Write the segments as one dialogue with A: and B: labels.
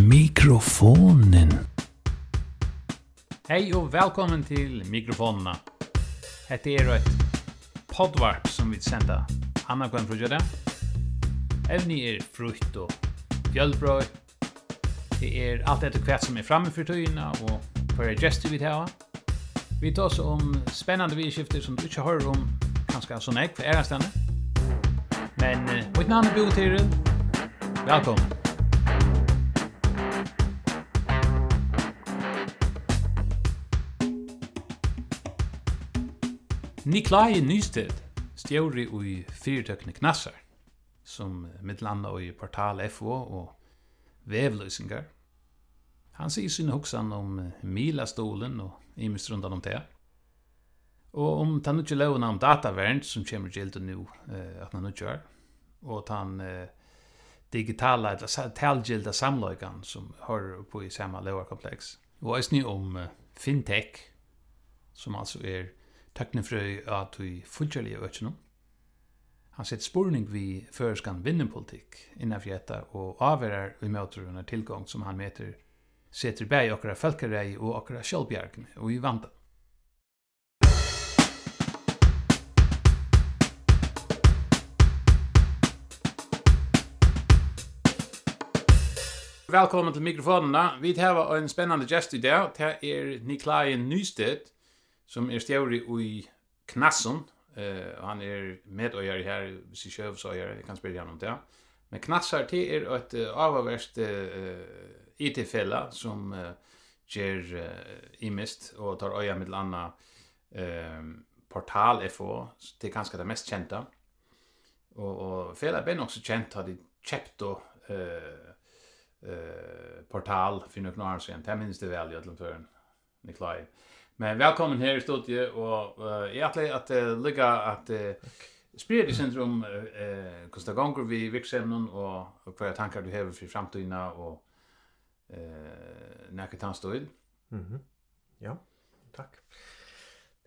A: mikrofonen.
B: Hei og velkommen til mikrofonerna. Hette er et podvarp som vi sender Anna Gwen Frugera. Evni er frukt og fjøllbrøy. Det er alt etter hvert som er framme for tøyene og for gestur vi tar. Vi tar oss om spennende vidskifter som du ikke hører om kanskje sånn jeg for ærestandet. Men mitt navn er Bo Tyril. Velkommen. Niklai Nysted, stjóri i fyrirtøkni Knassar, som mittlanda i portal FO og vevløysingar. Han sier sin hoksan om Mila-stolen og imist rundan om det. Og om ta ikke lovene om datavern som kommer til nu nå, at han og gjør, og den digitala, eller talgilda samløygan som hører på i samme lovarkompleks. Og eisni om fintech, som altså er teknifrøy at vi fulltjærlige økjennom. Han sett spurning vi føreskan vinnenpolitikk innanfor dette og avverar vi møter under tilgang som han meter setter bæg okra felkarei og okra sjálfbjergene og i vanda. Velkommen til mikrofonene. Vi har en spennende gest i dag. Det er Niklai Nystedt, som er stjævri i Knasson, eh, og han er medøyere her, hvis jeg kjøvsøyere, jeg kan spille gjennom det. Men Knassar til er et uh, avhverst uh, IT-fella som uh, gjør uh, imist og tar øya med landa uh, portal FO, det er kanskje det mest kjenta. Og, og fella ben også kjent har de kjøpt og uh, uh, portal for noen år siden, det minnes det vel i Ødlandføren, Niklai. Men välkommen här i studiet och uh, jag tror att uh, lycka att uh, spyrir i syndrom eh, hvordan det gonger vi virksomnen og, og hva tankar du hever for framtiden og eh, nekket hans
C: Mhm. Mm -hmm. Ja, takk.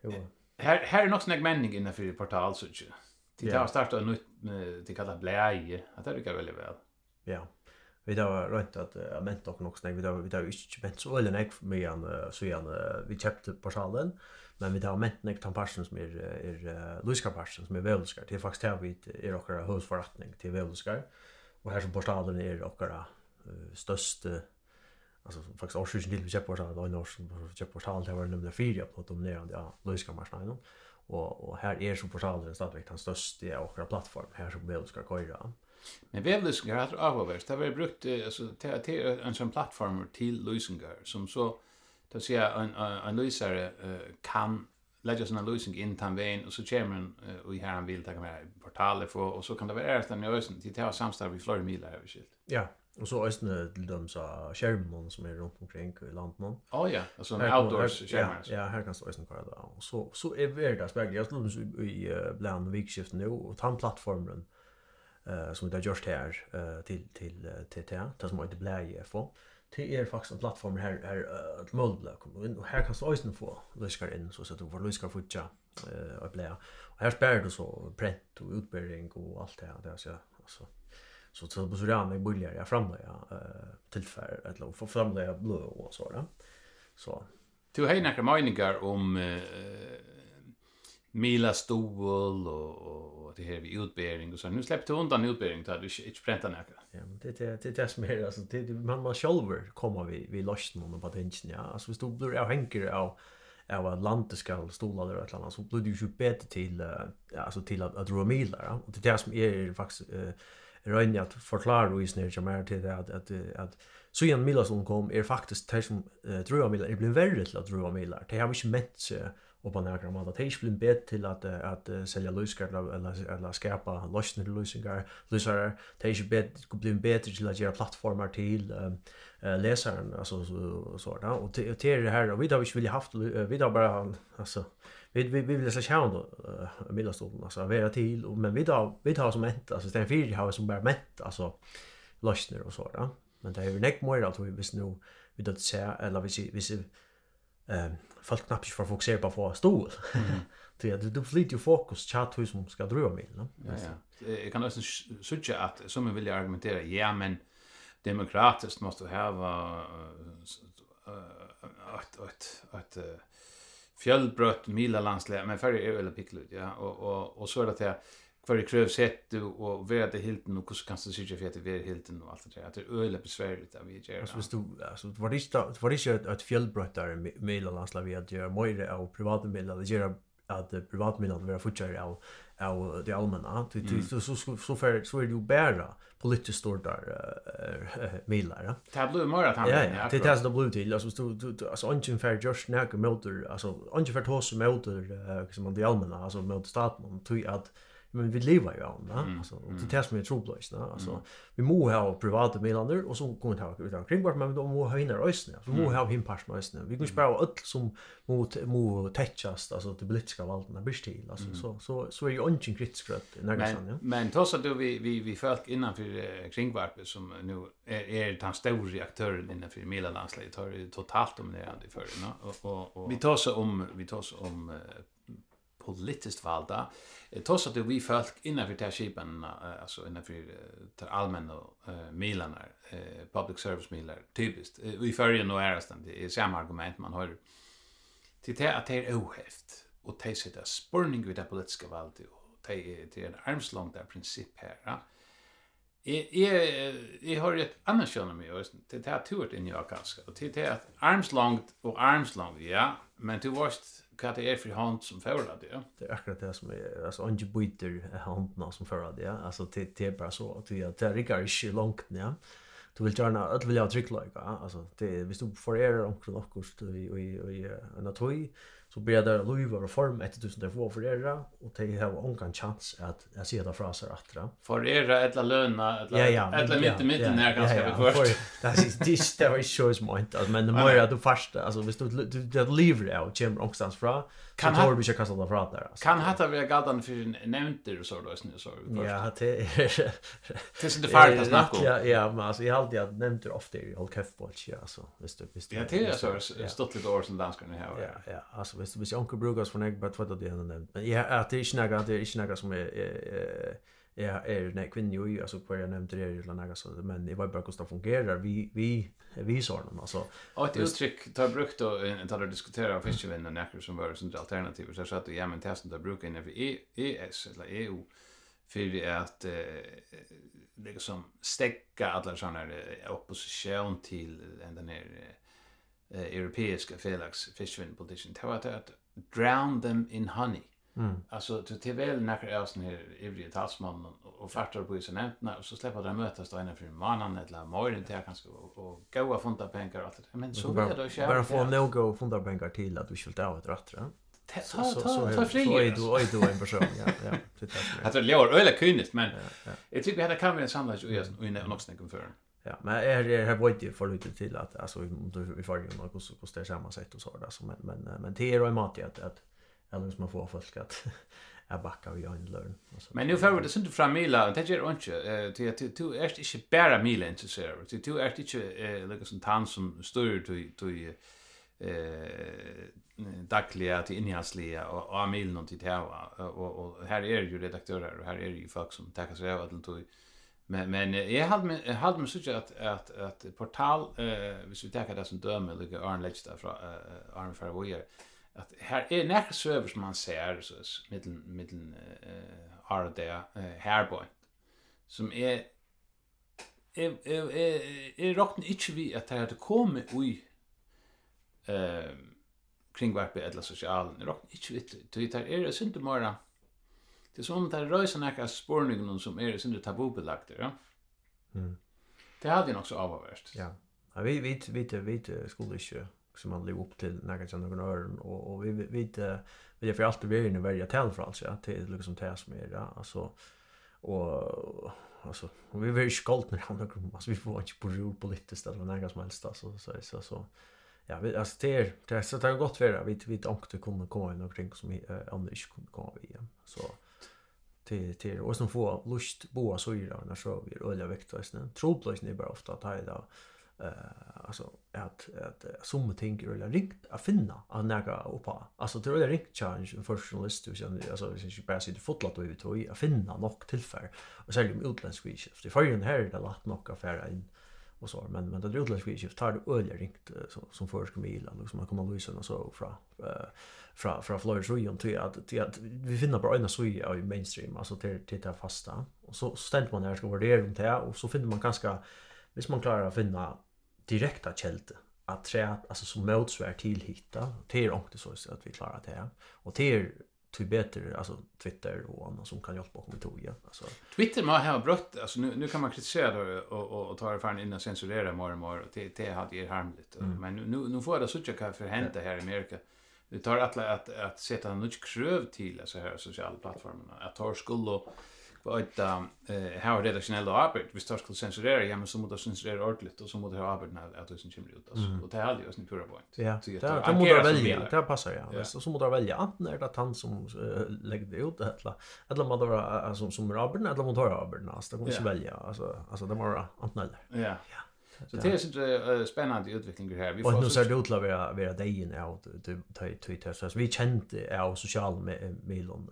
C: Var...
B: Her, her er nok snakk menning innenfor portal, så ikke. De tar og starter nytt, de kallar bleie, at det er ikke veldig vel.
C: Ja, ja vi har rönt att jag ment också något snägg. Vi har vi har inte ment så eller näck med en så igen vi köpte portalen men vi har ment nek tan person som är är Luiska person som är välskar det är faktiskt här vi är och våra husförrättning till välskar och här som portalen är och våra största alltså faktiskt årsjusen till vi köpte portalen. Och års köpte portalen det var nummer 4 på de där ja Luiska person och och här är så portalen stadigvæk den största och våra plattform. Här som välskar köra
B: Men vevløsningar har avhåverst, det har vært brukt altså, til, til en sånn plattform til løsningar, som så, til å si en, en lysare uh, kan lägga såna lösning in tan vägen och så kommer en och här han vill ta med portaler för och så kan det vara ärligt när ösen till att samstar i flera mil över skilt.
C: Ja. Och så ösen till dem så skärmen som är runt omkring i landet.
B: Ja ja, alltså en outdoors skärm.
C: Ja, ja, här kan så ösen kvar då. Och så så är det där speglar jag nu i bland vikskiften nu och tan plattformen eh som det har gjort här eh till till TT det som inte blir i FO det er faktiskt en plattform här är ett målblå kommer in och här kan så ösen få lyskar in så så att du får lyskar futcha eh och blir och här spär du så print och utbildning och allt det där så alltså så så på så där med bullar jag framme ja tillfär eller få jag blå och så där så
B: Du har några meningar om eh Mila Stol och, och, och det här vid utbildning och så. Nu släppte hon undan utbildning där du inte pränta några.
C: Ja, men det är det är alltså det, det man man själv kommer vi vi lossnar någon på tension ja. Alltså vi stod blir jag hänger av av landet ska stola eller ett annat så blir det ju bättre till ja, alltså till att, att dra Mila ja. Och det är som är faktiskt eh Rönja att förklara och isner jag mer till det att att att så igen Mila som kom är faktiskt det som tror jag Mila det blir värre till att dra Mila. Det har vi inte mätt och på några mål att det blir bättre till att att sälja lösningar eller eller skapa lösningar lösningar lösningar det är bättre det blir bättre till att göra plattformar till läsaren alltså så så där och det är det här och vi har ju vill haft vi har bara alltså vi vi vi vill så sjön då middagstolen, alltså vara till och men vi då vi tar som ett alltså det är fyra har som bara mätt alltså lösningar och så där men det är ju näck mer att vi visst nu vi då ser eller vi vi eh folk knappt för fokusera på att få stol. Mm. Det du du flyter ju fokus chat hur som ska driva med, no?
B: Ja ja. Jag kan också söka att som jag vill argumentera, ja men demokratiskt måste ha ett ett ett fjällbrött mila landslag men för är väl picklut ja och och och så är det att kvar det krävs sätt och värde helt nu hur kan du se för att det är helt nu allt det där. Det är öle besvärligt att vi gör.
C: Alltså visst du alltså var det inte var det inte ett fjällbröttare mellanlandslag vi att göra mer av privata medel att göra att privata medel vara fortsätter av av det allmänna. Så så så för så är det ju bära politiskt stort där medlare.
B: Det blir mer att han.
C: Ja, det tas det blue till alltså du alltså ungen för just när motor alltså ungen för tås motor som man det allmänna alltså mot staten tror att men vi lever ju av va alltså och det tas med troblöst va alltså vi må ha privata medlander och så kommer vi ta ut av vart men de må ha inne rösten så må ha hin pass rösten vi kan spara allt som mot må täckas alltså det politiska valden där bist till alltså så så så är ju ingen kritisk rätt när sån ja.
B: men trots att vi vi vi folk innanför kringvarpet som nu är är den stora aktören innanför medlandsläget har det totalt dominerande för och och vi tar så om vi tar så om politiskt valda Jag tror att det vi folk innanför det här skipen, alltså innanför uh, allmänna milarna, public service milar, typiskt. Vi följer nog är det är samma argument man har. Till det att det är ohäft, och det sitter spurning vid det politiska valget, och det är en armslång där princip här. Ja. Jeg, jeg, jeg har et annet kjønn meg, oss, til det er turet inn i Akanska, og til det er armslångt og armslångt, ja, men du varst hva det er for hand som fører det.
C: Det er akkurat det som er, altså, ikke byter handene som fører det, altså, det, det er bare så, at det er ikke ikke langt, ja. Du vil gjerne, at vil jeg trykke, altså, det, hvis du forerer omkring noe, og i en av tog, så blir det lovar och form ett tusen där för för era och det har hon kan chans att jag ser det fraser attra.
B: För era ett löna ett ett mitt mitt när ganska bekvämt.
C: Det är det det är shows point Alltså men det mer du fast alltså visst du du lever out Jim Rockstans fra kan han vi ska kasta det fram där.
B: Kan hata vi gadan för nämnter och så då snö så.
C: Ja, det är
B: det är inte farligt att snacka.
C: Ja, ja, men alltså jag alltid att nämnter ofta i all keff på ja alltså. Visst du visst.
B: Ja, det är så stottligt år som danskarna här.
C: Ja, ja, alltså visst du visst onkel Brugas från Egbert vad det är nämnt. Men ja, det är inte några det är inte några som är ja är nej kvinnor ju alltså på jag nämnde det eller något så men det var bara kosta fungerar vi vi vi sa någon alltså
B: ett uttryck tar brukt då tar diskutera fiskevinn och näcker som var sånt alternativ så så att ja men testen där brukar inne för ES eller EU för att eh, som stäcka alla såna här opposition till den här eh, europeiska felaks position politiken tar att drown them in honey. Mm. Alltså till till väl när jag sån här ivriga talsman och fartar på isen nämnt och så släpper de mötas då innan för mannen eller morgon till kanske och goa funda pengar allt det. Men så
C: är det ju. Bara få no go funda pengar till att du skulle ta ett rätt rätt.
B: Så så så
C: är du är du en person. Ja, ja.
B: Att det låter öle kynigt men jag tycker vi hade kan vi en samlas och göra och innan också någon för.
C: Ja, men är det här var ju för lite till att alltså vi får ju något så kostar samma sätt och så där så men men men det är ju mat att att eller som man får folk att att backa och göra en lön.
B: Men nu förut det synd fram Mila, det gör inte till att du är inte bara Mila intresserad. Du du är inte lika som tant som står till till eh dagliga till inhjälsliga och och Emil någon till här och och här är ju redaktörer och här är ju folk som tackar sig av att du men men jag hade med hade med såg att att att portal eh vi tar det som döme lika Arn Lechta från Arn Farweer. Eh att här är nästa server som man ser så mitten mitten eh är där eh på som är är är är rockn inte vi att det hade kommit oj ehm kring vart eller social det rockn inte vi till det är det inte bara det är som där rörelsen näka spårningen som är det inte tabubelagt ja. Mm. Det hade ju också avvärst
C: ja vi vi vi vi skulle ju som man lever upp till när jag känner någon öron och och vi vi vi är för alltid vi är inne välja tal för alltså att det liksom tas som är ja alltså och alltså vi är väldigt skolt när han kommer alltså vi får inte på rol på lite ställe när jag som helst alltså så så så. Ja vi alltså det är det är så det har gått för vi vi tänkte kunna komma in och kring som om det inte kunde komma vi så till till och som får lust boa så ju då när så vi öliga väktväsnen tror är bara ofta att det eh alltså att att som tänker eller rikt att finna att näka uppa. Alltså det är rikt challenge för journalist du känner alltså vi syns ju bara sitt fotlat och vi tog att finna nog tillfälle Och sälja med utländsk skift. Det får ju en här det lätt nog affär in och så men men det utländsk skift tar det öliga rikt som som försk med Irland liksom man kommer lösa och så från från från Florida så ju till att till att vi finner bara en så i mainstream alltså till till det fasta. Och så ständ man där ska värdera runt det och så finner man ganska Hvis man klarar å finne direkta källor att trä alltså som motsvar till hitta. Till ångte så att vi klarar det här och till till bättre alltså Twitter och annat som kan hjälpa oss med toja alltså
B: Twitter man har brött alltså nu nu kan man kritisera det och och, och ta det för innan censurera mer och mer och det det hade är harmligt mm. men nu nu får det såch kan förhända här i Amerika. Det tar att att att sätta en nytt kröv till alltså här sociala plattformarna att tar skulle och på ett eh här är redaktionella arbete vi står skulle censurera ja men så måste censurera ordentligt och så måste ha arbet när att det syns kommer ut alltså och det är ju en pura point.
C: Ja. Det det måste välja det passar ja. Så så måste välja antingen är det att han som lägger det ut eller eller man då som som arbetet eller man tar arbetet alltså det går inte välja alltså alltså det måste antingen
B: eller. Ja. Ja. Så det är så spännande utveckling här.
C: Vi får nu ser det ut att vara vara dejen out Twitter så vi kände av social medien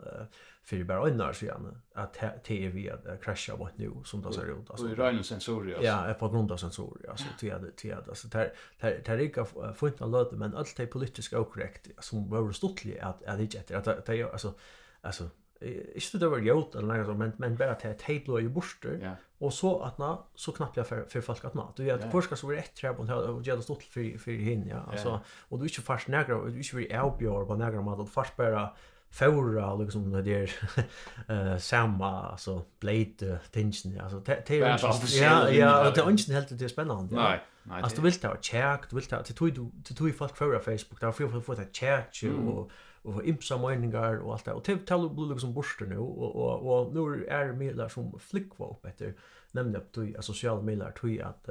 C: för bara innan så gärna att TV att krascha vad nu som det ser ut
B: alltså. Och rena sensorer
C: alltså. Ja, på grund av sensorer alltså till att till att alltså där där där gick få inte låta men allt det politiska korrekt som var stottligt att att det inte att det alltså alltså Ikke det var gjort eller noe sånt, men, men bare til at jeg ble i borster, yeah. og så at nå, så knapp jeg for, for folk at nå. Du vet, yeah. hvor skal så være et trepp, og gjør det stått for, for henne, ja. Altså, yeah. Og du er ikke fast nægre, du er ikke vil avbjør på nægre og du fast bare fåra liksom det där eh samma alltså blade tension alltså det ja ja det är inte helt det är spännande
B: nej nej
C: alltså du vill ta check du vill ta till du till du folk på facebook där får du få ta check och och för impsa meningar och allt det och typ tal blue liksom borster nu och och och nu är det mer som flickva upp efter nämnde upp till sociala medier till att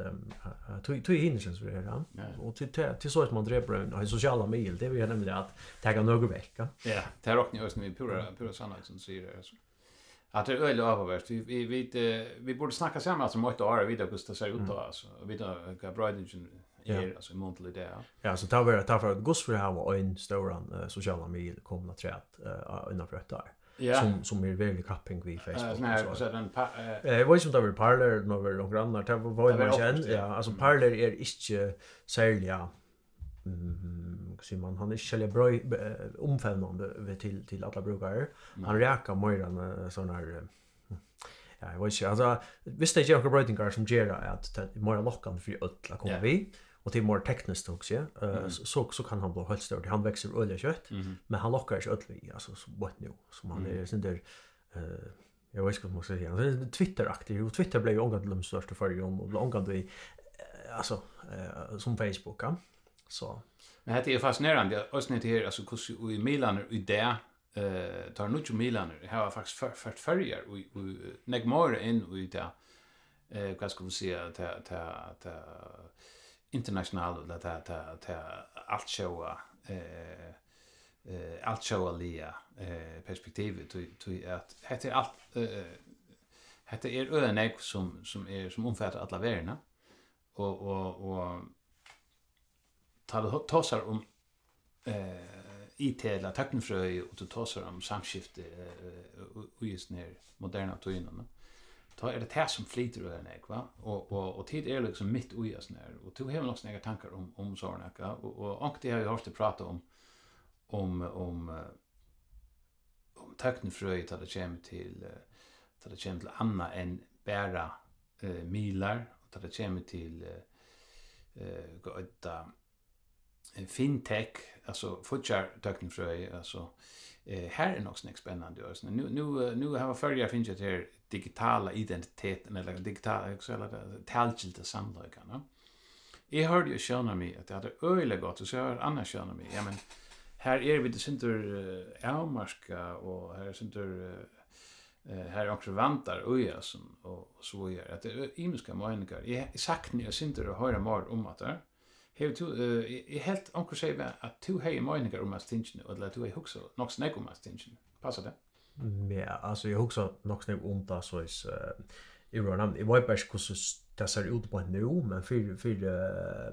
C: till till hinsen så där och till till så att man dreper en sociala medier det vill jag nämna att tagga några veckor
B: ja det rocknar ju som vi pura pura sannolikt som säger det alltså att det är öle avvärst. Vi vi vi vi borde snacka samman alltså mot ett år vidare hur det ser ut då alltså. Vi då kan bra är ja. alltså i mån till det.
C: Ja, så tar vi det tar för att gospel här var en stor uh, sociala medier kommer att träd uh, innanför ett där. Ja. som som är väldigt kapping vi Facebook
B: uh, nej, så den
C: eh jag vet inte om det var parler när vi låg grannar där var man känn ja alltså parler är inte sälja mm så man han är själva bra omfamnande till till alla brukare han räkar mer sån här Ja, jag vet inte, alltså, visst det är ju några bröjtingar som gör att det är mer lockande för att komma vid och det är mer tekniskt också ja så så kan han bli helt stor han växer öliga kött mm. men han lockar inte öll alltså så what nu som han är sen där eh jag vet inte vad man ska säga han Twitter aktiv och twitter blev ju ångad de största förr om och omgående i alltså eh, som facebook ja? så.
B: Men det är fascinerande och snitt här alltså hur i Milan i där eh tar nu ju Milan här har faktiskt för för förger och och in och det eh vad ska vi säga att att att international eller ta ta ta allt showa eh eh allt showa lia eh perspektivet till till att heter allt eh heter är öne som som är som omfattar alla värdena och och och tar tossar om eh IT eller teknofrøy och du tåser om samskifte eh, och just ner moderna tøyene. Mm ta är det det som flyter där nek va och och och tid är liksom mitt i oss när och tog också några tankar om om såna ja och och och det har jag hört att prata om om om om teknifröj att det kommer till till det kommer till anna än bära eh milar och att det kommer till eh gå fintech alltså future teknikfröj alltså eh här är också spännande alltså nu nu nu har jag förra finns här digitala identiteten eller digitala också eller talgilda samverkan va. Jag hörde ju känna mig att det hade öle gott och så har annars känna mig. Ja men här är vi det synter ärmarska och här synter här är också vantar och ja som och så gör att det är imiska människor. Jag sagt ni jag synter och höra mer om att det Hevur tú eh uh, helt onkur segja at tú heyr meiningar um astinchen og at tú heyr hugsa nokk snakk um astinchen. Passar det?
C: Ja, altså jeg hugsa nokk snakk um ta so is eh i runn. Eg veit bæst kussu ta ser ut på nu, men fyrir fyrir eh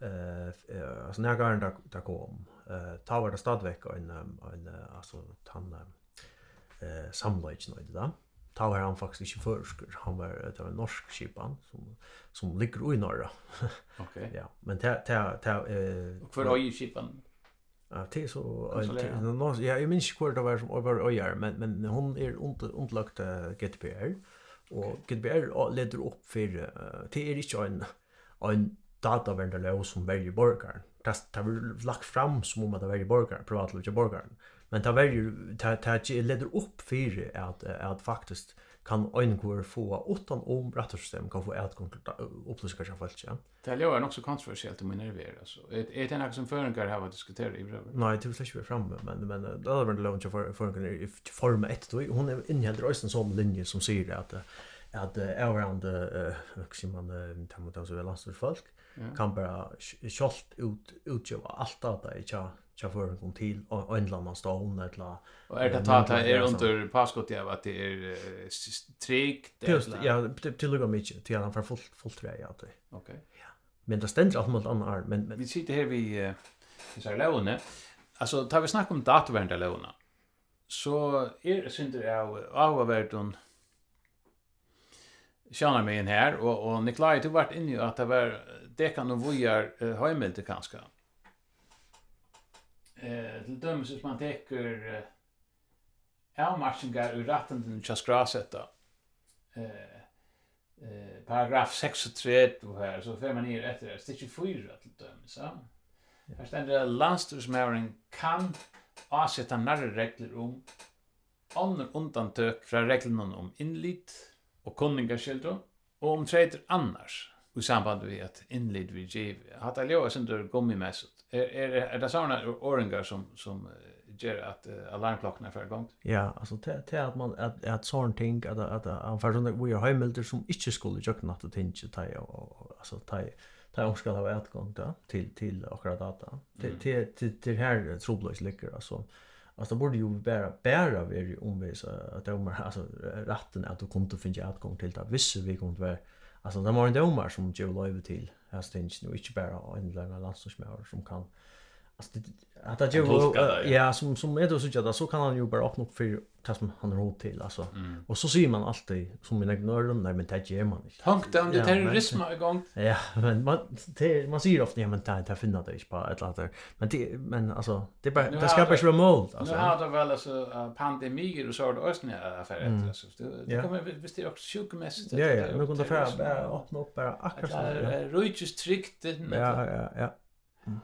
C: eh alltså när garden där där kom eh ta tar det stadväck en en alltså tanna eh samlage nu det där ta var han faktiskt inte förskur. Han var det var en norsk skipan som som ligger i norra.
B: Okej.
C: Ja, men ta ta ta eh
B: Och för öj skipan.
C: Ja, det är så ja, jag minns kvar det var som över öjar, men men hon är inte ontlagt GDPR och GDPR leder upp för det är inte en en datavändare som väljer borgaren. Det har lagt fram som om att det väljer borgaren, privatliga borgaren men ta väljer ta ta leder upp för att att faktiskt kan eingur få utan om rättsystem kan få ett upplöska sig fallet ja.
B: Det är ju också kontroversiellt om nerver alltså. Är det något som förenkar har diskuterat i brevet?
C: Nej, det vill vi fram men men det är väl långt för förenkar i form 1 då hon är innehåller också en sån linje som säger att att around the hur man det mot oss väl folk kan bara skolt ut utgöra allt data i tjänst tja för kom till och en annan stån eller
B: och är det ta ta är under passkott jag att det är strikt
C: just ja till lugga mycket till han för fullt fullt trä ja
B: okej.
C: Men det ständer allt mot annan men, men
B: vi sitter här vi vi så låne alltså tar vi snack om datorvärnda låna så är synder jag av värden Sjana mig in här och och Nikolaj du vart inne ju att det var det kan nog vojar hemmet kanske eh till dömes som man täcker avmarschingar ur ratten till då. Eh eh paragraf 63 här så får man ner efter det stycke 4 till dömes så. Här ständer det landstyrsmäring kan avsätta närre regler om andra undantøk från reglerna om inlit och kunningarskildo, och om treter annars, i samband med att inlit vi giv. Hatta ljóa sindur jeg synes är är är det såna oringar som som gör att uh, alarmklockan är för gång.
C: Ja, alltså till till att man att att sån ting att att han för såna vi har hemmelter som inte skulle jökna att inte ta och alltså ta ta om ska ha ett gång då till till akkurat data. Till till till, till här troblös ligger alltså. Alltså det borde ju bara bara vara omvis att de alltså rätten att du kom att finna utgång gång till det. Visst vi kommer att vara alltså det var en domar som ger lov till här stängs nu inte bara en långa landslagsmär som kan Alltså det att det ju ja som som är då så att så kan han ju bara öppna upp för det som han har till alltså. Mm. Och så ser man alltid som en ignorerar dem där men det gör man inte.
B: Tank det terrorism igång.
C: Ja, men man det, man ser ofta ja men det det finner det inte bara ett latter. Men det men alltså det bara det skapar ju remote
B: alltså. Nu har det väl alltså pandemi och så där ösnen affärer alltså. Det kommer visst det också sjukmässigt.
C: Ja, ja, nu kunde för öppna upp bara akkurat. Det
B: är ju tryggt.
C: Ja, ja, ja.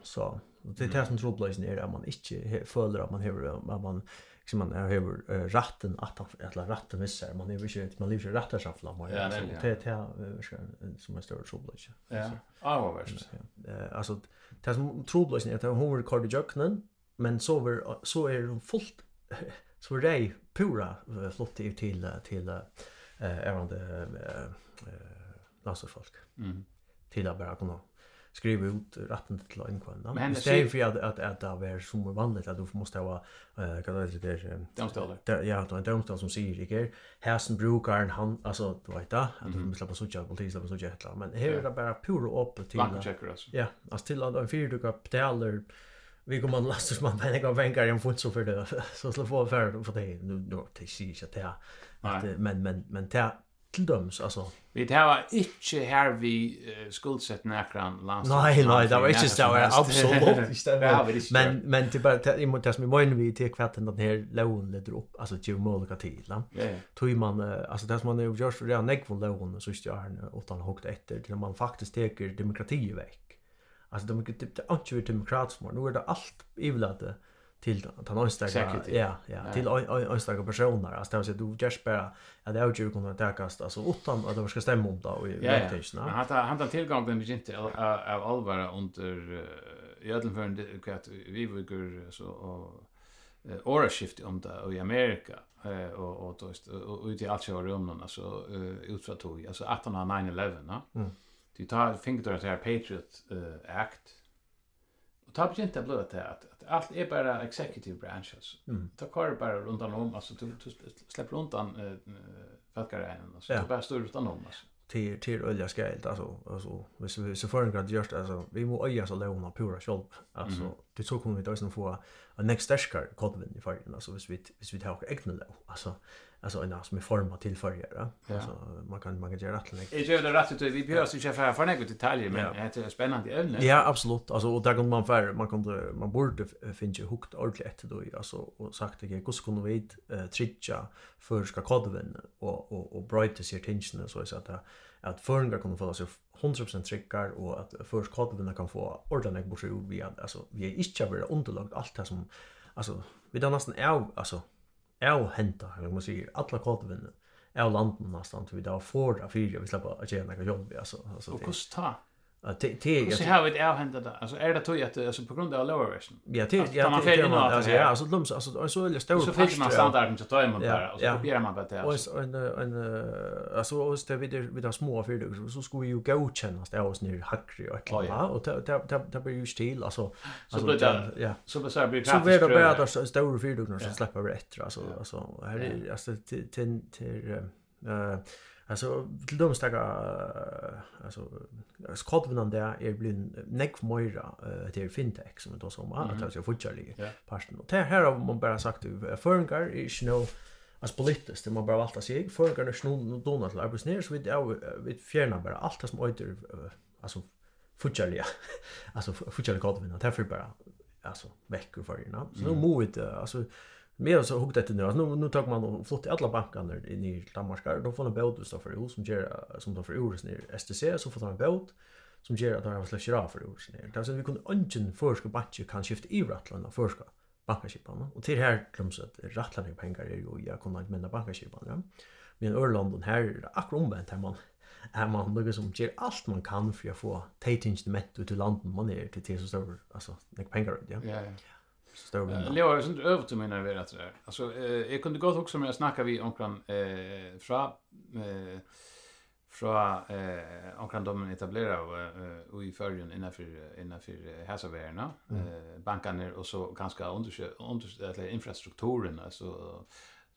C: Så Och det är det som troblösen är att man inte följer att man har att man liksom man har ratten att eller ratten missar man är ju inte man lever rätta schaffla man
B: ja,
C: är det som är större troblösen.
B: Ja. Ja, vad värst.
C: Eh alltså det som troblösen är att hon vill kalla jöknen men så var så är hon fullt så är det pura flott till till till eh även det eh folk.
B: Mm.
C: Till att bara kunna skriva ut rätten till en kvinna. Men det är för att att att det är som vanligt att du måste ha eh kan det heter
B: domstol.
C: Ja, då en domstol som säger dig Hersen brukar han alltså du vet det att du måste på sådär på tills på sådär men här är det bara pure upp till. Ja, alltså till att en fyrdukar betalar vi kommer att lasta som man men jag vänkar en fot så för det så slå få för för det nu då det syns att det men men men det till döms alltså.
B: Vi det var inte här vi uh, skuldsatt näkran lands.
C: Nej, nej, det var inte så absolut. Men men det bara i mot det som vi vi till kvarten den här lån det upp alltså ju måliga till. Ja. Tog man alltså det som man har gjort redan näck från lån så just jag åt utan högt efter till man faktiskt teker demokrati i veck. Alltså de det är inte demokratiskt, nu är det allt ivlade. Mm till den önstaga ja ja till önstaga personer. Alltså det du just bara att det avgör kommer att täckas alltså utan att det ska stämma om då i
B: rotation men han han har tillgång den inte av allvar under i alla fall att vi vill så och ora shift om det i Amerika och och då ut i allt sjö rummen alltså utfrån tog alltså 1809 va? Mm. Du tar fingrar till Patriot Act? Och tar inte blöt det att allt är bara executive branches. Mm. Ta kvar bara runt om alltså du, du släpper an eh fackare än alltså. Ja. Du bara står runt om alltså
C: till till olja skalt alltså alltså hvis vi så för en grad just alltså vi måste öja så låna pura själv alltså mm. det så kommer vi då sen få en next dash card kodvin i fallet alltså hvis vi hvis vi tar egna då alltså alltså en som är formad till förgera.
B: Ja.
C: Alltså man kan man kan göra rätt länge.
B: Jag gör det rätt ut vi behöver inte för för några detaljer men
C: ja.
B: det är spännande ämne.
C: Ja, absolut. Alltså och där kan man för man kunde man borde finna hukt ordentligt då alltså och sagt det hur skulle vi eh tricka för ska kodven och och och brighta sig attention så så att att förringar kommer få sig 100% trickar och att först kodven kan få ordentligt bort ju vi alltså vi är inte bara underlagt allt det som alltså vi då nästan är alltså av henta, eller man säger, alla kåtvinner av landen nästan, vi där får fyra, vi släpper att tjäna några jobb. Alltså, alltså,
B: och
C: kostar det det
B: så har vi det avhända där alltså är det tog att alltså på grund av lower version
C: ja det ja
B: man fel in
C: alltså ja alltså lums alltså så är det stor
B: så fick man standarden så tar man bara och så kopierar man bara det alltså
C: och en en alltså och så vid vid de små för så skulle ju godkännas det hos nu hackri och klara och det det det blir ju stil alltså
B: så blir det
C: ja.
B: så blir det blir
C: så blir det bara där stora för så släpper rätt alltså alltså här är alltså till till eh Alltså till de staga alltså skolvinan där är blin neck moira till fintech som då som att alltså
B: fortsätter
C: parten. Och det här har man bara sagt förringar är ju no as politiskt det man bara valta sig. Förringar är snor donar till arbetsnär så vi vi fjärna bara allt som öter alltså fortsätter alltså fortsätter kodvinan därför bara alltså veckor förrna. Så nu måste alltså Mer så huggade det nu. Alltså nu nu tar man och flott i alla bankarna in i Danmark. Då får man båt så för hus som ger som tar för ordet ner STC så får man en båt som ger att de släcker av för ordet ner. Det så vi kunde ungen förska batcher kan skifta i rattlarna förska bankaskipan. Och till här glöms att rattlarna pengar är ju jag kunde inte mena bankaskipan. Ja. Men Örland här är akkurat omvänt här man är man något som ger allt man kan för att få tätingen ut i landet man är till till så stor alltså pengar. Ja.
B: Ja. ja.
C: Stor men.
B: Leo är sånt över till mina vet att där. Alltså eh jag kunde gott också med att snacka vi om kan eh fra eh fra eh omkring de etablera och och i förrjun innanför innanför häsavärna eh bankarna och så ganska under under infrastrukturen alltså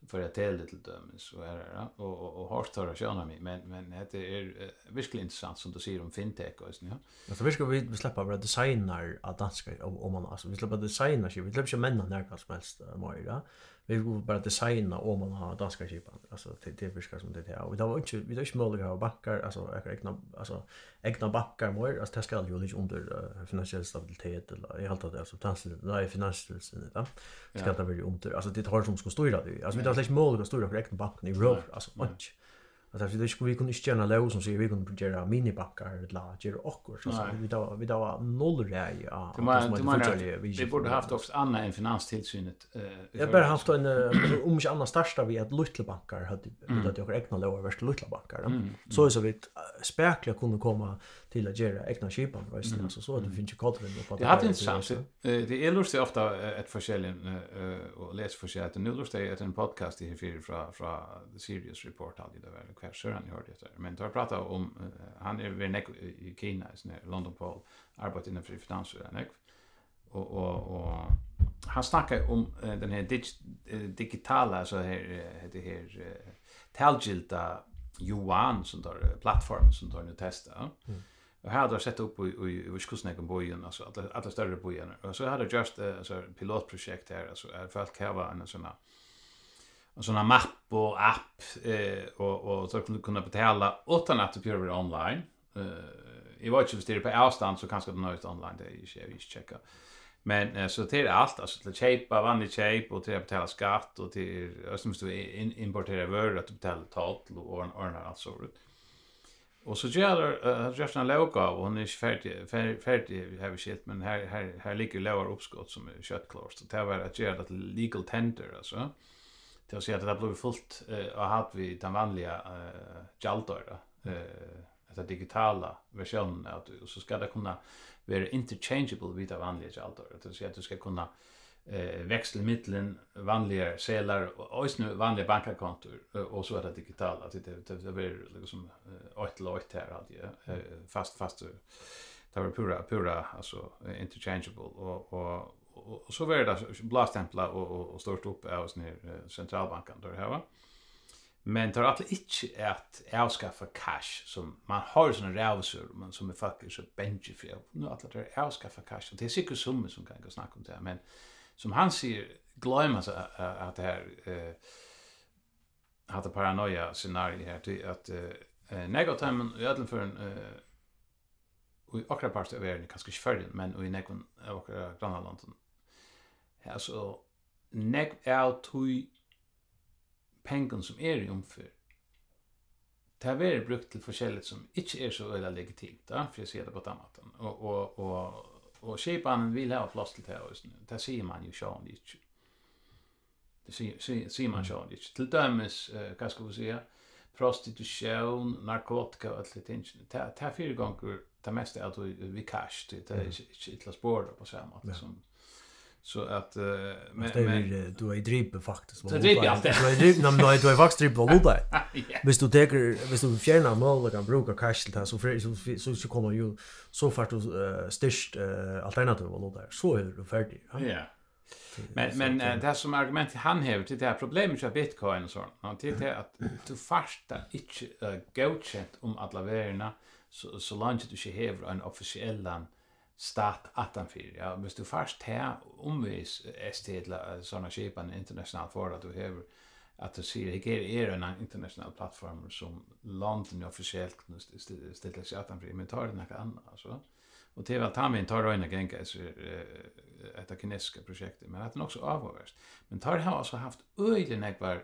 B: för jag tällde till dömen så är det och och och hårt har jag köra mig men men det är verkligen intressant som du säger om fintech och sånt ja.
C: Alltså så vi ska vi släppa bara designer att danska om man alltså vi släpper designer så vi släpper ju männen där kanske uh, mer då vi vill bara designa om man har danska kipan alltså det det fiskar som det här och vi har inte vi har inte möjlighet att ha bankar alltså egna alltså egna bankar mer alltså det ska ju inte under uh, finansiell stabilitet eller i allt det substansen nej finansiell det ska det bli under. Alltså det har som ska styra det. Alltså vi har släppt möjlighet att styra egna banken i rör alltså mycket att alltså det skulle vi kunna inte gärna lås som säger vi kunde göra minibackar eller la göra och så vi då vi då noll rej ja
B: vi borde haft också annan än finanstillsynet eh
C: jag bara haft en om inte annars största vi att bankar hade hade jag egna lås värst luttlebankar så så vi spärkliga kunde komma till att göra egna skipan visst
B: mm.
C: alltså så att det finns ju kollren på
B: Det hade inte Eh, Det är lustigt ofta ett eh och läs för sig att nu lustigt är en podcast i fyra från från The Serious Report hade det var så han hörde det. Men då pratar om han är väl näck i Kina i London Paul arbetar inom för finanser näck. Och och och han snackar om den här dig, digitala så här det här talgilta Yuan som tar plattformen som tar nu testa. Mm Och här hade jag sett upp i i Viskosnäcken bojen alltså alla alla större bojen. Och så hade jag just alltså pilotprojekt här alltså folk här var en sån en sån mapp och app eh och och så kunde kunna betala utan att det göra online. Eh i var just det på avstånd så kanske det något online det är ju jag checka. Men eh, så till allt alltså till köpa vanlig köp och till att betala skatt och till måste du importera varor att betala totalt och ordna allt så Eh Och så gör det just en låga och hon är färdig färdig, färdig har vi men här här här ligger låga uppskott som är köttklart så det var att göra det legal tender alltså. Det så att det blir fullt eh och hade vi den vanliga eh jaltor eh alltså digitala versionen att så ska det kunna vara interchangeable vid det vanliga jaltor. Det så att du ska kunna eh växel vanliga sedlar och nu vanliga bankkontor och så är det digitalt att det det blir liksom ett lojt här allt ju fast fast det var pura pura alltså interchangeable. Och och och så var det blastempla och och stort upp av oss ner centralbanken där här va. Men tar att inte att avskaffa cash som man har såna rävsor men som är faktiskt så bench för nu att det avskaffa cash. Och det är säkert summor som kan gå snacka om det men som han säger glömma så att det här eh hade paranoia scenario här till att eh negativen i alla för en eh vi akra part av världen kanske inte förrän men i nekon av akra Ja så nek är tui pengen som är i omfyr det har vært brukt til forskjellig som inte er så øyla legitimt, da, for jeg sier det på den måten. Og, og, og och skipan vill ha plats till det just nu. Det ser man ju sjön inte. Det ser ser ser man sjön inte. Till dömes uh, vad ska vi säga prostitution, narkotika och allt det inte. Det ta fyra gånger det mesta är att vi cash det är inte ett spår på samma sätt som Så att uh,
C: men men du är drippe faktiskt.
B: vad drippe allt.
C: Du är drippe när du är faktiskt drippe vad lupa. visst du tar visst du fjärna mål och kan bruka cash till så så så så så kommer ju så fort du störst alternativ vad där. Så är du färdig.
B: Ja. Men men det här som argument han häver till det här problemet med bitcoin och sånt. Han till det att du fasta inte godkänt om alla värdena så så långt du inte har en officiell land stat attanfyr. Ja, hvis du først her omvis ST eller sånne skipan internasjonalt for at du hever at du sier ikke er en internasjonal plattform som London offisielt kunne stille seg attanfyr, men tar det noe annet, altså. Og til vel Tamin tar røyne genga etter kinesiske prosjekter, men at den også avhåverst. Men tar har altså haft øyne nekvar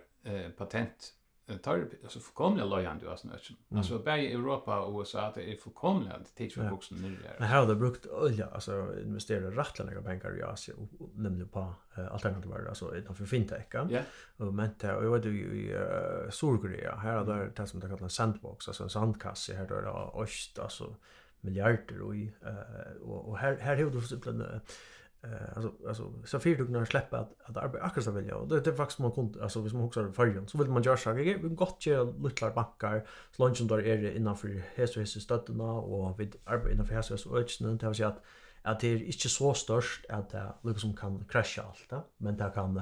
B: patent tar alltså fullkomliga lojande alltså sånt. Mm. Alltså bägge Europa och USA det är fullkomliga att för boxen nu där.
C: Men har de brukt olja alltså investera rättliga pengar i Asien och nämnde på uh, alternativa alltså utanför fintech.
B: Ja.
C: Och men det och vad du i uh, Sydkorea här har där det som det kallas sandbox alltså en sandkasse här då öst alltså miljarder och i uh, och, och här här har du så eh alltså alltså så fyrt du kunna släppa att att arbeta akkurat så vill och det är faktiskt man kunde alltså hvis man huxar färjan så vill man göra saker vi kan gott göra lilla bankar så lunchen där är det innanför häst och häst stötterna och vid arbete innanför häst och öknen det vill säga att att det är inte så störst att det liksom kan krascha allt det men det kan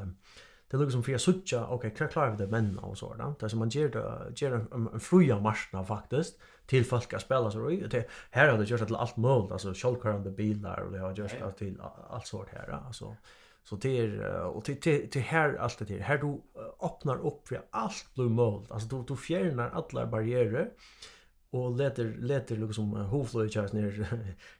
C: det är liksom för jag sucha okej okay, klarar vi det men och sådär det som man ger det ger en, en fruja marknad faktiskt till folk att spela så och det här har det gjort till allt möjligt alltså självkörande bilar och det har gjort att till allt sort här alltså så det är och till till, till här allt det här du öppnar upp för allt blir möjligt alltså du du fjärnar alla barriärer och leter leter liksom hoflöj chans ner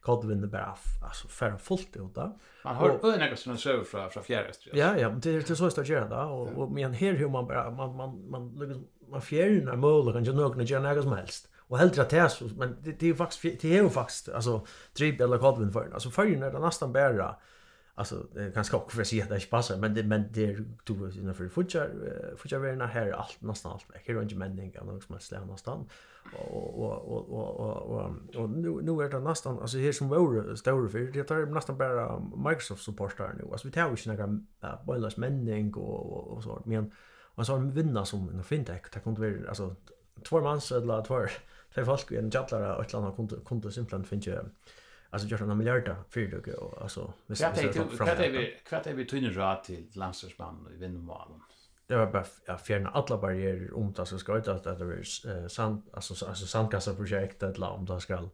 C: Godwin the Bath alltså för fullt ut då
B: Man har på några såna server från från fjärrest
C: Ja ja, det är det så att det där och och men här hur man bara man man man liksom man fjärnar mål kan ju nog göra något som helst och helt att så men det, det är faktiskt det är ju faktiskt alltså drip eller Godwin för alltså för när det nästan bära alltså det är ganska också för sig att det inte passar men det men det är du vet innan för future future verna här allt nästan allt här runt mending kan också man slår nästan och och och och och och nu nu är det nästan alltså här som var stora för det tar nästan bara Microsoft supportar nu alltså vi tar ju några boilers mending och och så men och så vinna som en fintech det kan inte vara alltså två mans eller två för folk i en jallara och ett land kunde kunde simpelt finna alltså gör en miljard för det och alltså
B: visst det är kvart är kvart är vi tunna rat till landslagsman i Vindmalen
C: det var bara ja, fjärna alla barriärer om det ska ut att det är sant alltså alltså sandkassa projekt eller om det ska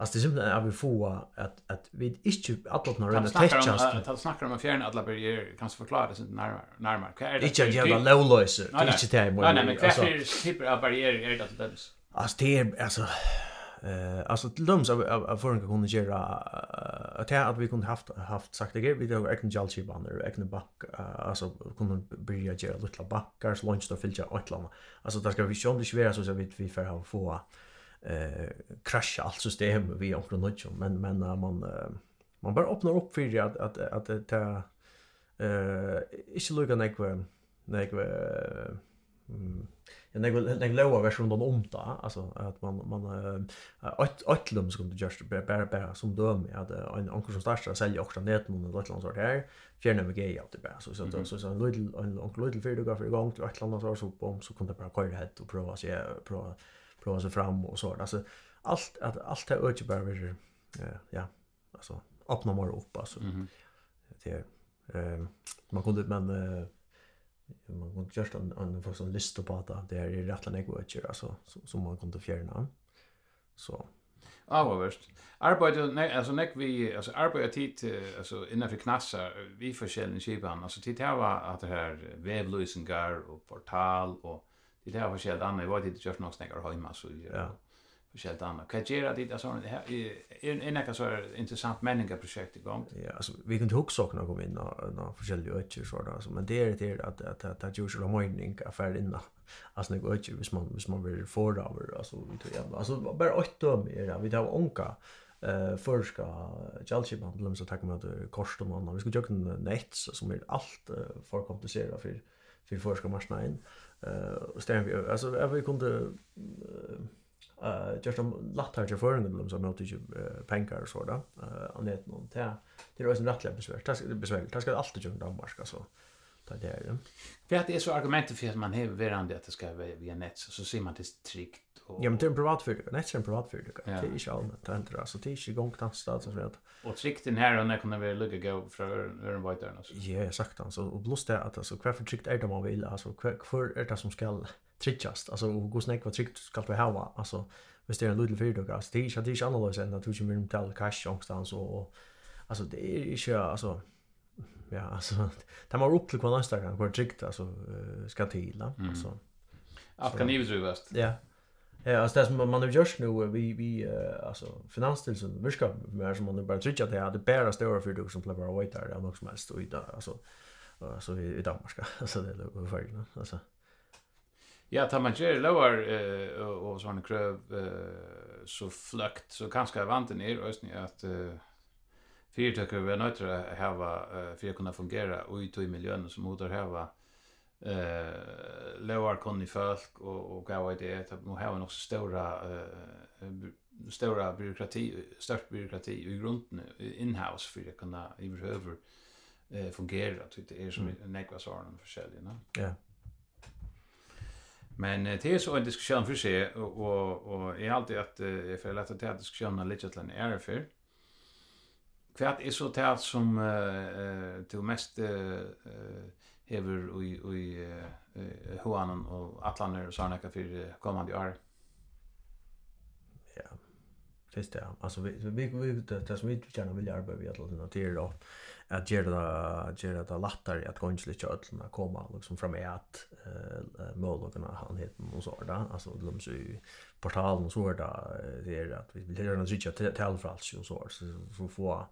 C: Alltså det är simpelt att vi får att, att vi inte alla när det
B: täckas Att snacka om fjärna alla barriärer kanske förklara det närmare. närmare.
C: Vad är det? Inte en jävla lowlöser.
B: Det är inte det. Nej, nej, men vad är det typer av barriärer är det att det
C: Alltså det är alltså eh alltså lums av av förrän kunde göra att att vi kunde haft haft sagt det vi då egna jalchi banner egna back alltså kunde börja göra lilla backars lunch då fylla åtlanda alltså där ska vi sjön det svåra så så vi vi får ha få eh krascha allt system vi och något men men man man bara öppnar upp för att att att det eh inte lugna nek nek jag när jag version då om då alltså att man man ett ett lum ska du just bara bara som döm jag hade en onkel som startar sälja också nät någon något land sort här. För när vi går ut det bara. Så så så så en liten en onkel liten för du går för igång till ett land så så på så kunde bara köra det och prova se prova prova sig fram och så alltså allt att allt det öde bara ja alltså öppna mer upp alltså. Det ehm man kunde men man kunde just en en för sån lista på att det är rätt länge vart alltså som man kunde fjärna. Så
B: Ja, vad värst. Arbete nej alltså näck vi alltså arbete tid alltså innanför knassa vi försäljning skipan alltså tid här var att det här webblusingar och portal och det där var själva annars var det just något snackar hemma så ja forskjelligt annat. Vad gör det där sån det här är en så intressant människa projekt igång.
C: Ja, alltså vi kunde också också kom in och några forskjelliga öcher så där alltså men det är det att att att att görs om morgonen affär inna. Alltså några öcher vis man vis man vill få över alltså vi tror jag alltså bara åt dem är det vi tar onka eh förska Chelsea problem så tack med kostum och vi ska ju kunna nets som är allt för komplicerat för för förska in. Eh och stämmer alltså vi kunde eh just om lattar till förringen de som inte pengar och så där. Eh och det någon där. Det är ju en rättlig besvär. Det besvär. Det ska alltid göra Danmark alltså det är
B: det. För att det är så argumentet för att man har verande att det ska vara via nät så, så ser man det tryggt. Och...
C: Ja, men det är en privat företag. Nät är en privat företag. Ja. Det är inte allmänt. Det är inte det. Det är inte gångt att stad.
B: Och tryggt den här och när kommer vi lugga gå från
C: öronbajtaren? Ja, jag sagt det. Alltså, och blåst det att alltså, varför tryggt är det man vill? Alltså, varför är det som ska tryggast? Alltså, gå snäck vad tryggt ska vi ha? Alltså, hvis det är en liten företag. Alltså, det är inte annorlunda än att du kommer att betala cash någonstans. Och, alltså, det är inte... Alltså, ja alltså det man upp till kvar nästa gång kvar jikt alltså ska till alltså
B: att kan ju drivast
C: ja. Ja, alltså det som man har gjort nu, vi, vi uh, alltså, finanstilsen vi ska mer som man har bara trycka det hade det bära stora företag som plever away där, det är något som helst, och idag alltså, alltså, i, i Danmark, alltså det är färgerna, alltså.
B: Ja, tar man ger lower eh och såna kröv eh så flukt så kanske vant ner ösn att Fyrtøkker vi er nødt til å hava, uh, for å kunne fungere ut i miljøene som må der hava eh lovar kunni folk och och gav det att man har nog så stora eh stora byråkrati störst byråkrati i grunden in house för det kan överhuvud eh fungera. Att det är som en ekvasarn för sig
C: ja.
B: Men det är så en diskussion för sig och och är alltid att jag får lätta till diskussionen lite till en är för. Kvært er så det som eh till mest eh hever og og Hoanen og Atlander og såna för kommande år.
C: Ja. Fyrst ja. Alltså vi vi vi det som vi gärna vill arbeta vi alla det där då. Att göra det göra det lättare att gå in lite att komma liksom fram är att eh målorna han heter och så där. Alltså de så portalen och så där det är att vi vill göra något riktigt till för allt så så få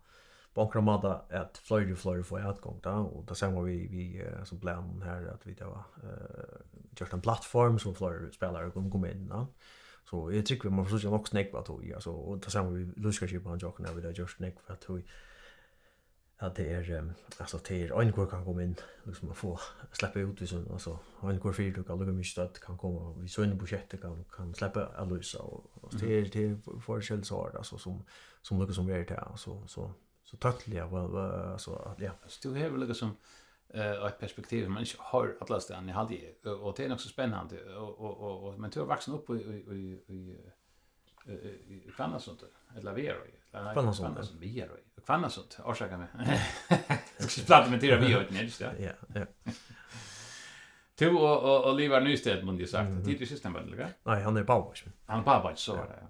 C: på några måta att flyger flyger för att gå där och då sen var vi vi som plan här att vi då eh just en plattform som flyger spelare kan komma in då. Så jag tycker vi måste försöka också snäck på tog alltså och då sen vi luskar ju på en jock när vi då just snäck för att tog att det är alltså det är en kan komma in liksom få släppa ut liksom alltså en kvar fyra kan lugga mycket att kan komma vi så in på budget kan kan släppa att lösa och det är det är förskäl så alltså som som lukar som vi är där så så så tackliga vad alltså ja.
B: Så det är väl liksom eh ett perspektiv man inte har att läsa den i hade och det är också spännande och och och men tur vuxen upp i i i i kvanna sånt eller vi är
C: i kvanna sånt
B: vi är i kvanna sånt orsaka mig. Jag ska prata med dig vi åt nästa.
C: Ja, ja.
B: Du och och Oliver Nystedt mun det sagt. Det är ju system väl, eller?
C: Nej, han är Bauer.
B: Han Bauer så där.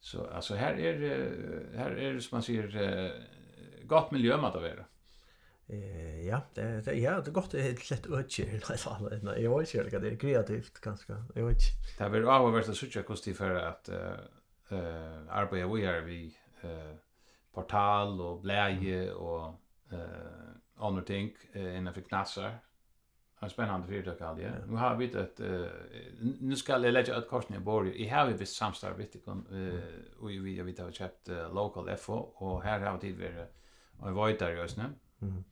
B: Så alltså här är här är det som man säger gott miljö med att vara.
C: Eh ja, det det ja, det gott helt lätt ötje i alla fall. Nej, jag vet inte, det är kreativt ganska. Jag vet.
B: Det är väl av så söka kosti för att eh arbeta vi är vi eh portal och bläje och eh andra ting eh innanför knassar har spännande företag hade jag. Nu har vi ett eh nu ska jag lägga ett kort ner bord. I har vi visst samstarv med det och vi har vi har köpt local FO och här har vi det varit och varit där just nu. Mm.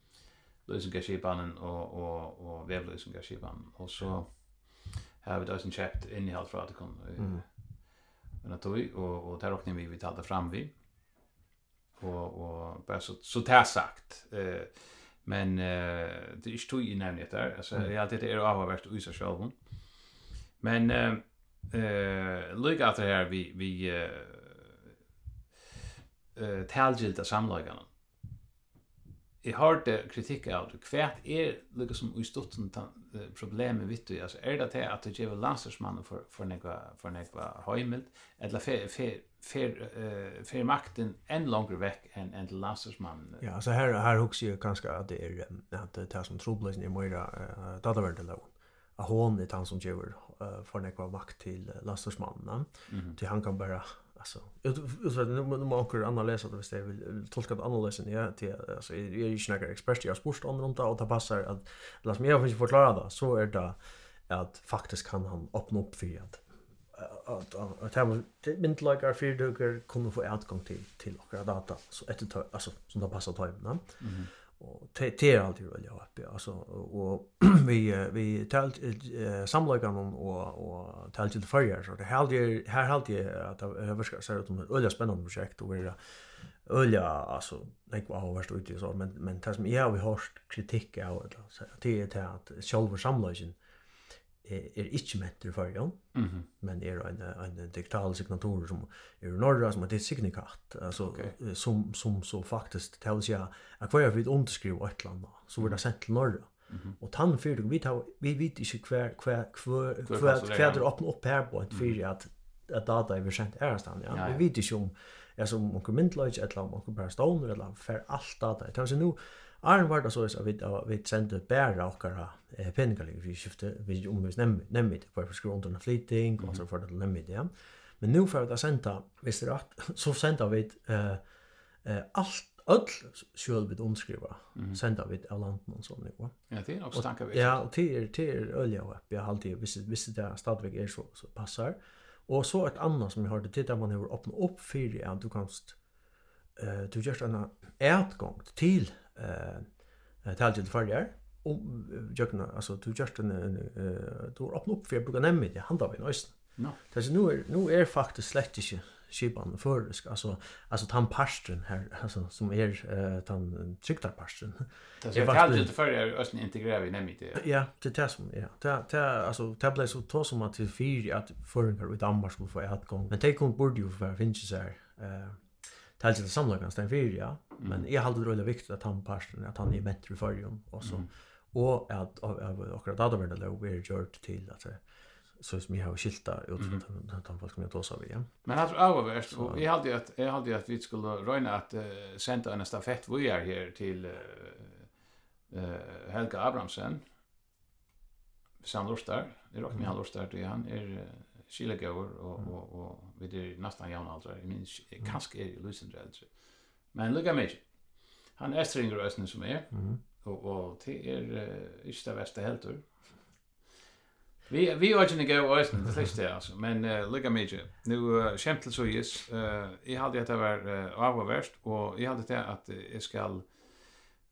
B: Lösengaskipanen och och och vävlösengaskipanen och så har vi då sen köpt in i helt från att kom. Men att vi och och där räknar vi vi tar fram vi. Och och bara så så där sagt eh Men eh det är ju tog i nämnet där. Alltså ja det är avvärt och så själv. Men eh eh look out här vi vi eh eh talgilda samlagarna jeg hørte kritikk av det. Hva er liksom i stutten problemet vitt du? Altså, er det til at du gjør landslagsmannen for, for noe, for noe høymelt, eller fer, fer, fer, uh, fer makten enn langere vekk enn en til?
C: Ja, altså her, her husker jeg kanskje at det er at det er som trobleisen i Moira uh, dataverdeloven at hon er han som gjør uh, for nekva makt til landslagsmannen. Mm -hmm. Til han kan bare alltså jag ut nu nu måste jag läsa det visst jag vill tolka det annorlunda ja till alltså jag är ju snackar expert jag sport andra om det och ta passar att låt mig försöka förklara det så är det att faktiskt kan han öppna upp för att att att han myndlagar fyrdöker kommer få utgång till till våra data så ett alltså som det passar tajmen. Mhm och det är alltid väl uppe alltså och vi vi talt samlagan om och och talt till förr så det här är här halt jag att det verkar så att det är ett spännande projekt och vi Ölja, alltså, nej, vad har varit ute så, men, men det som jag har hört kritik av, det är det att själva samlöjningen, er ikke mentor for jo, mm -hmm. men er en, en digital signatur som er norra, som er det signikat, altså, okay. som, som så faktisk, til å si at hver vi underskriver et eller annet, så blir det sendt til norra. Mm -hmm. Og tann fyrir, vi, tar, vi vet ikke hver, hver, hver, hver, hver hver, åpner opp her på en fyrir at, at data er sendt er ja. ja, ja. Vi vet ikke om, altså, om noen myndløyge, eller om noen bare stående, eller for alt data. Det er altså nu, Arn var det så at vi vi sendte bära och eh pengalig vi skifte vi omvis nemmit, for vi för under skrond och flytting så för det nemmit, ja. Men nu för att det er rett, så senda vi eh eh allt öll själv vid omskriva mm. sända vi av landen og sånn va.
B: Ja, det er nok stanka vi.
C: Ja, och det er det er ølja og Vi har alltid visst visst det stadväg är så så passar. Och så ett annat som jag det titta man har åpnet upp för att du kanst eh du görs en ätgång till eh talje til farjar och jökna alltså du just en eh då upp för brukar nämna det handa vi nästan. No. Det nu är nu är faktiskt slett inte skipan för alltså alltså tan pasten här alltså som är eh tan tryckta pasten.
B: Det är talgilt farjar ösn integrera vi nämna det.
C: Ja, det tas som ja. Det det alltså det blir så tos som att till fyra att förringar i Danmark skulle få ett gång. Men det kom borde ju för finns så här eh till sig samlagan stäng för ja. Men jag hade det väldigt viktigt att han parten att han är bättre för dem och så och att och att det väl då är gjort till att så som jag har skilta ut från att han folk med oss av ja.
B: Men alltså övervärst och jag hade att jag hade att vi skulle röna att sända en stafett vi är här till eh Helga Abrahamsen. Samlostar, det råkar ni han lostar till han är skilja gåvor og mm. og och vi det är nästan jämna alltså i min kanske är Lucent alltså. Men lucka mig. Han er stringer ösnen som er. Mm. og och det är inte det värsta helt. Vi vi har ju gå ösnen det sista det alltså men uh, lucka mig. Nu uh, skämtel så is. Eh jag hade att det var uh, avvärst och jag hade det att jag ska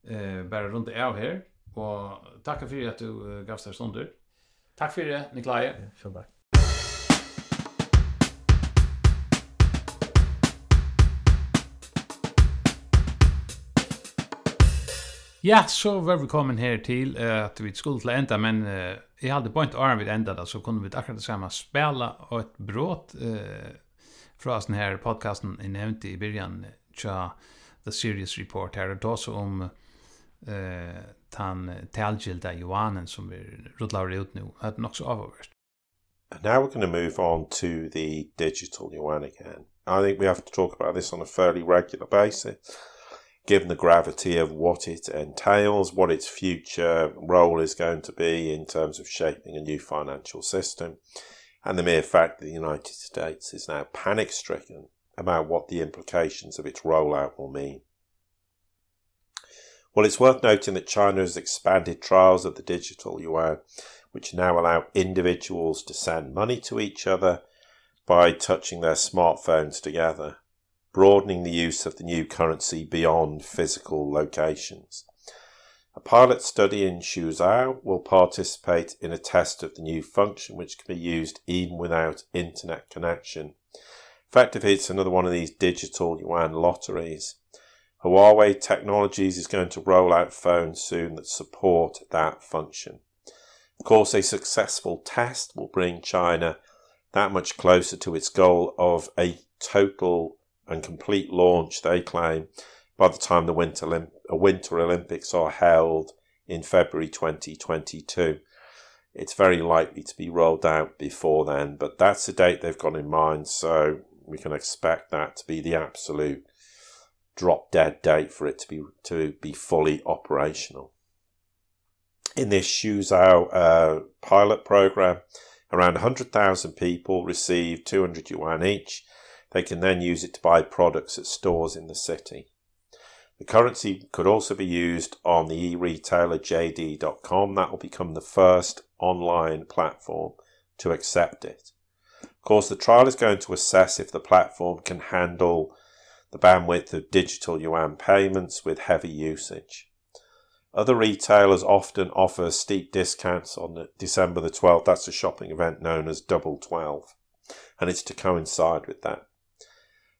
B: eh uh, bara runt av här och tacka för att du uh, gavs där stunder. Tack för det Nikolaj. Ja,
C: själv tack.
B: Ja, så var vi kommet her til uh, at vi skulle til enda, men uh, jeg hadde på en vid vi enda da, så kunne vi akkurat det samme spela og et brått uh, fra den her podcasten jeg nevnte i byrjan tja The Serious Report her, og også om uh, tan talgilda Johanen som vi rullar ut nu, at nok så avhåverst.
A: And now we're going to move on to the digital Yuan again. I think we have to talk about this on a fairly regular basis given the gravity of what it entails, what its future role is going to be in terms of shaping a new financial system, and the mere fact that the United States is now panic stricken about what the implications of its rollout will mean. Well, it's worth noting that China has expanded trials of the digital yuan, which now allow individuals to send money to each other by touching their smartphones together broadening the use of the new currency beyond physical locations. A pilot study in Shuzhou will participate in a test of the new function which can be used even without internet connection. Effectively, it's another one of these digital yuan lotteries. Huawei Technologies is going to roll out phones soon that support that function. Of course, a successful test will bring China that much closer to its goal of a total and complete launch, they claim, by the time the Winter, Olymp Winter Olympics are held in February 2022. It's very likely to be rolled out before then, but that's the date they've got in mind, so we can expect that to be the absolute drop dead date for it to be to be fully operational. In this shoes out uh, pilot program, around 100,000 people received 200 yuan each They can then use it to buy products at stores in the city. The currency could also be used on the e-retailer JD.com. That will become the first online platform to accept it. Of course, the trial is going to assess if the platform can handle the bandwidth of digital yuan payments with heavy usage. Other retailers often offer steep discounts on December the 12th. That's a shopping event known as Double 12, and it's to coincide with that.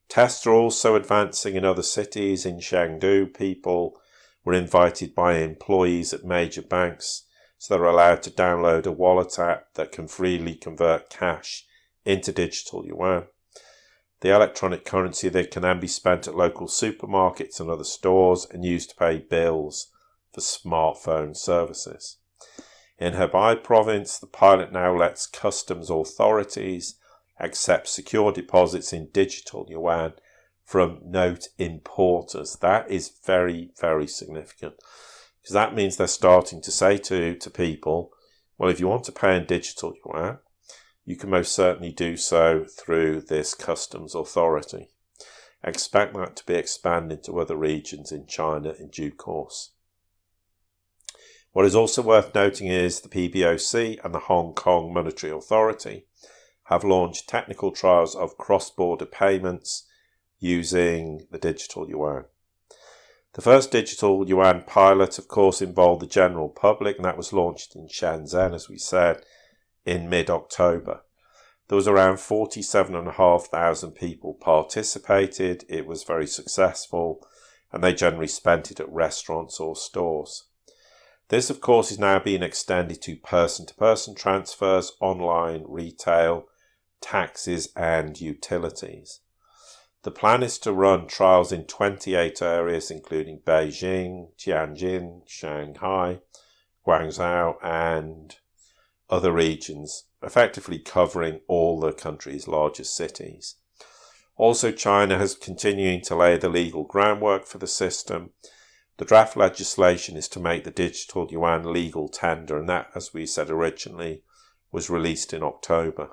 A: Tests are also advancing in other cities. In Chengdu, people were invited by employees at major banks, so they're allowed to download a wallet app that can freely convert cash into digital yuan. The electronic currency then can then be spent at local supermarkets and other stores and used to pay bills for smartphone services. In Hebei province, the pilot now lets customs authorities accept secure deposits in digital yuan from note importers. That is very, very significant because that means they're starting to say to, to people, well, if you want to pay in digital yuan, you can most certainly do so through this customs authority. Expect that to be expanded to other regions in China in due course. What is also worth noting is the PBOC and the Hong Kong Monetary Authority have launched technical trials of cross-border payments using the digital yuan. The first digital yuan pilot, of course, involved the general public, and that was launched in Shenzhen, as we said, in mid-October. There was around 47,500 people participated. It was very successful, and they generally spent it at restaurants or stores. This, of course, is now being extended to person-to-person -person transfers, online retail, taxes and utilities. The plan is to run trials in 28 areas including Beijing, Tianjin, Shanghai, Guangzhou and other regions, effectively covering all the country's largest cities. Also China has continuing to lay the legal groundwork for the system. The draft legislation is to make the digital yuan legal tender and that as we said originally was released in October.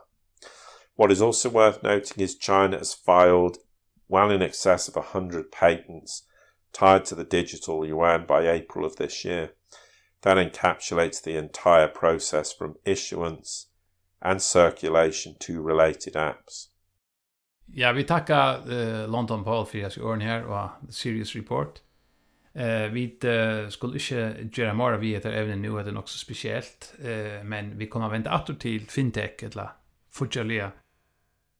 A: What is also worth noting is China has filed well in excess of 100 patents tied to the digital yuan by April of this year. That encapsulates the entire process from issuance and circulation to related apps.
B: Ja, vi tackar uh, London Paul för att göra här och Serious Report. Eh uh, vi uh, skulle inte göra mer vi heter även nu är det också speciellt eh uh, men vi kommer vänta åter till fintech eller fortsätta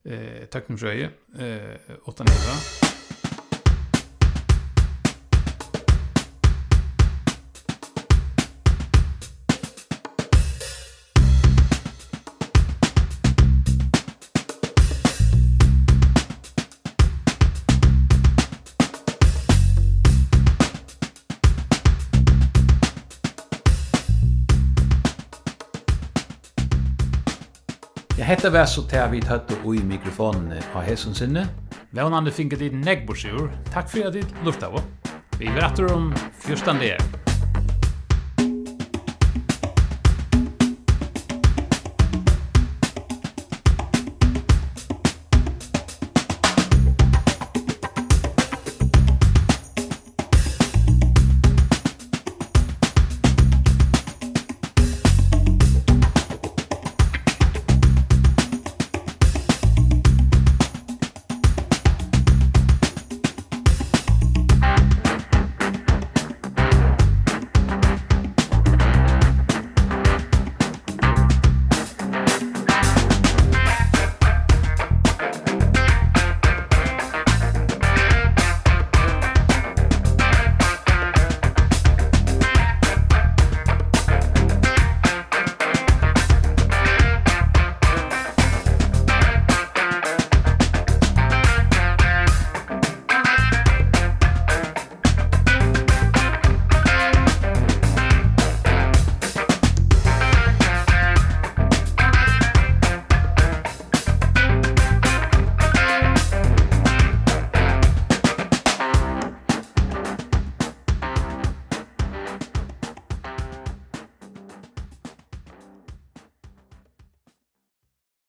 B: eh, teknofrøye, eh, 8-9. Hetta var så tær vi tatt og i mikrofonen av hesson sinne. Vånande finket i negbosjur. Takk for at du lufta. Vi er etter om 14 dager.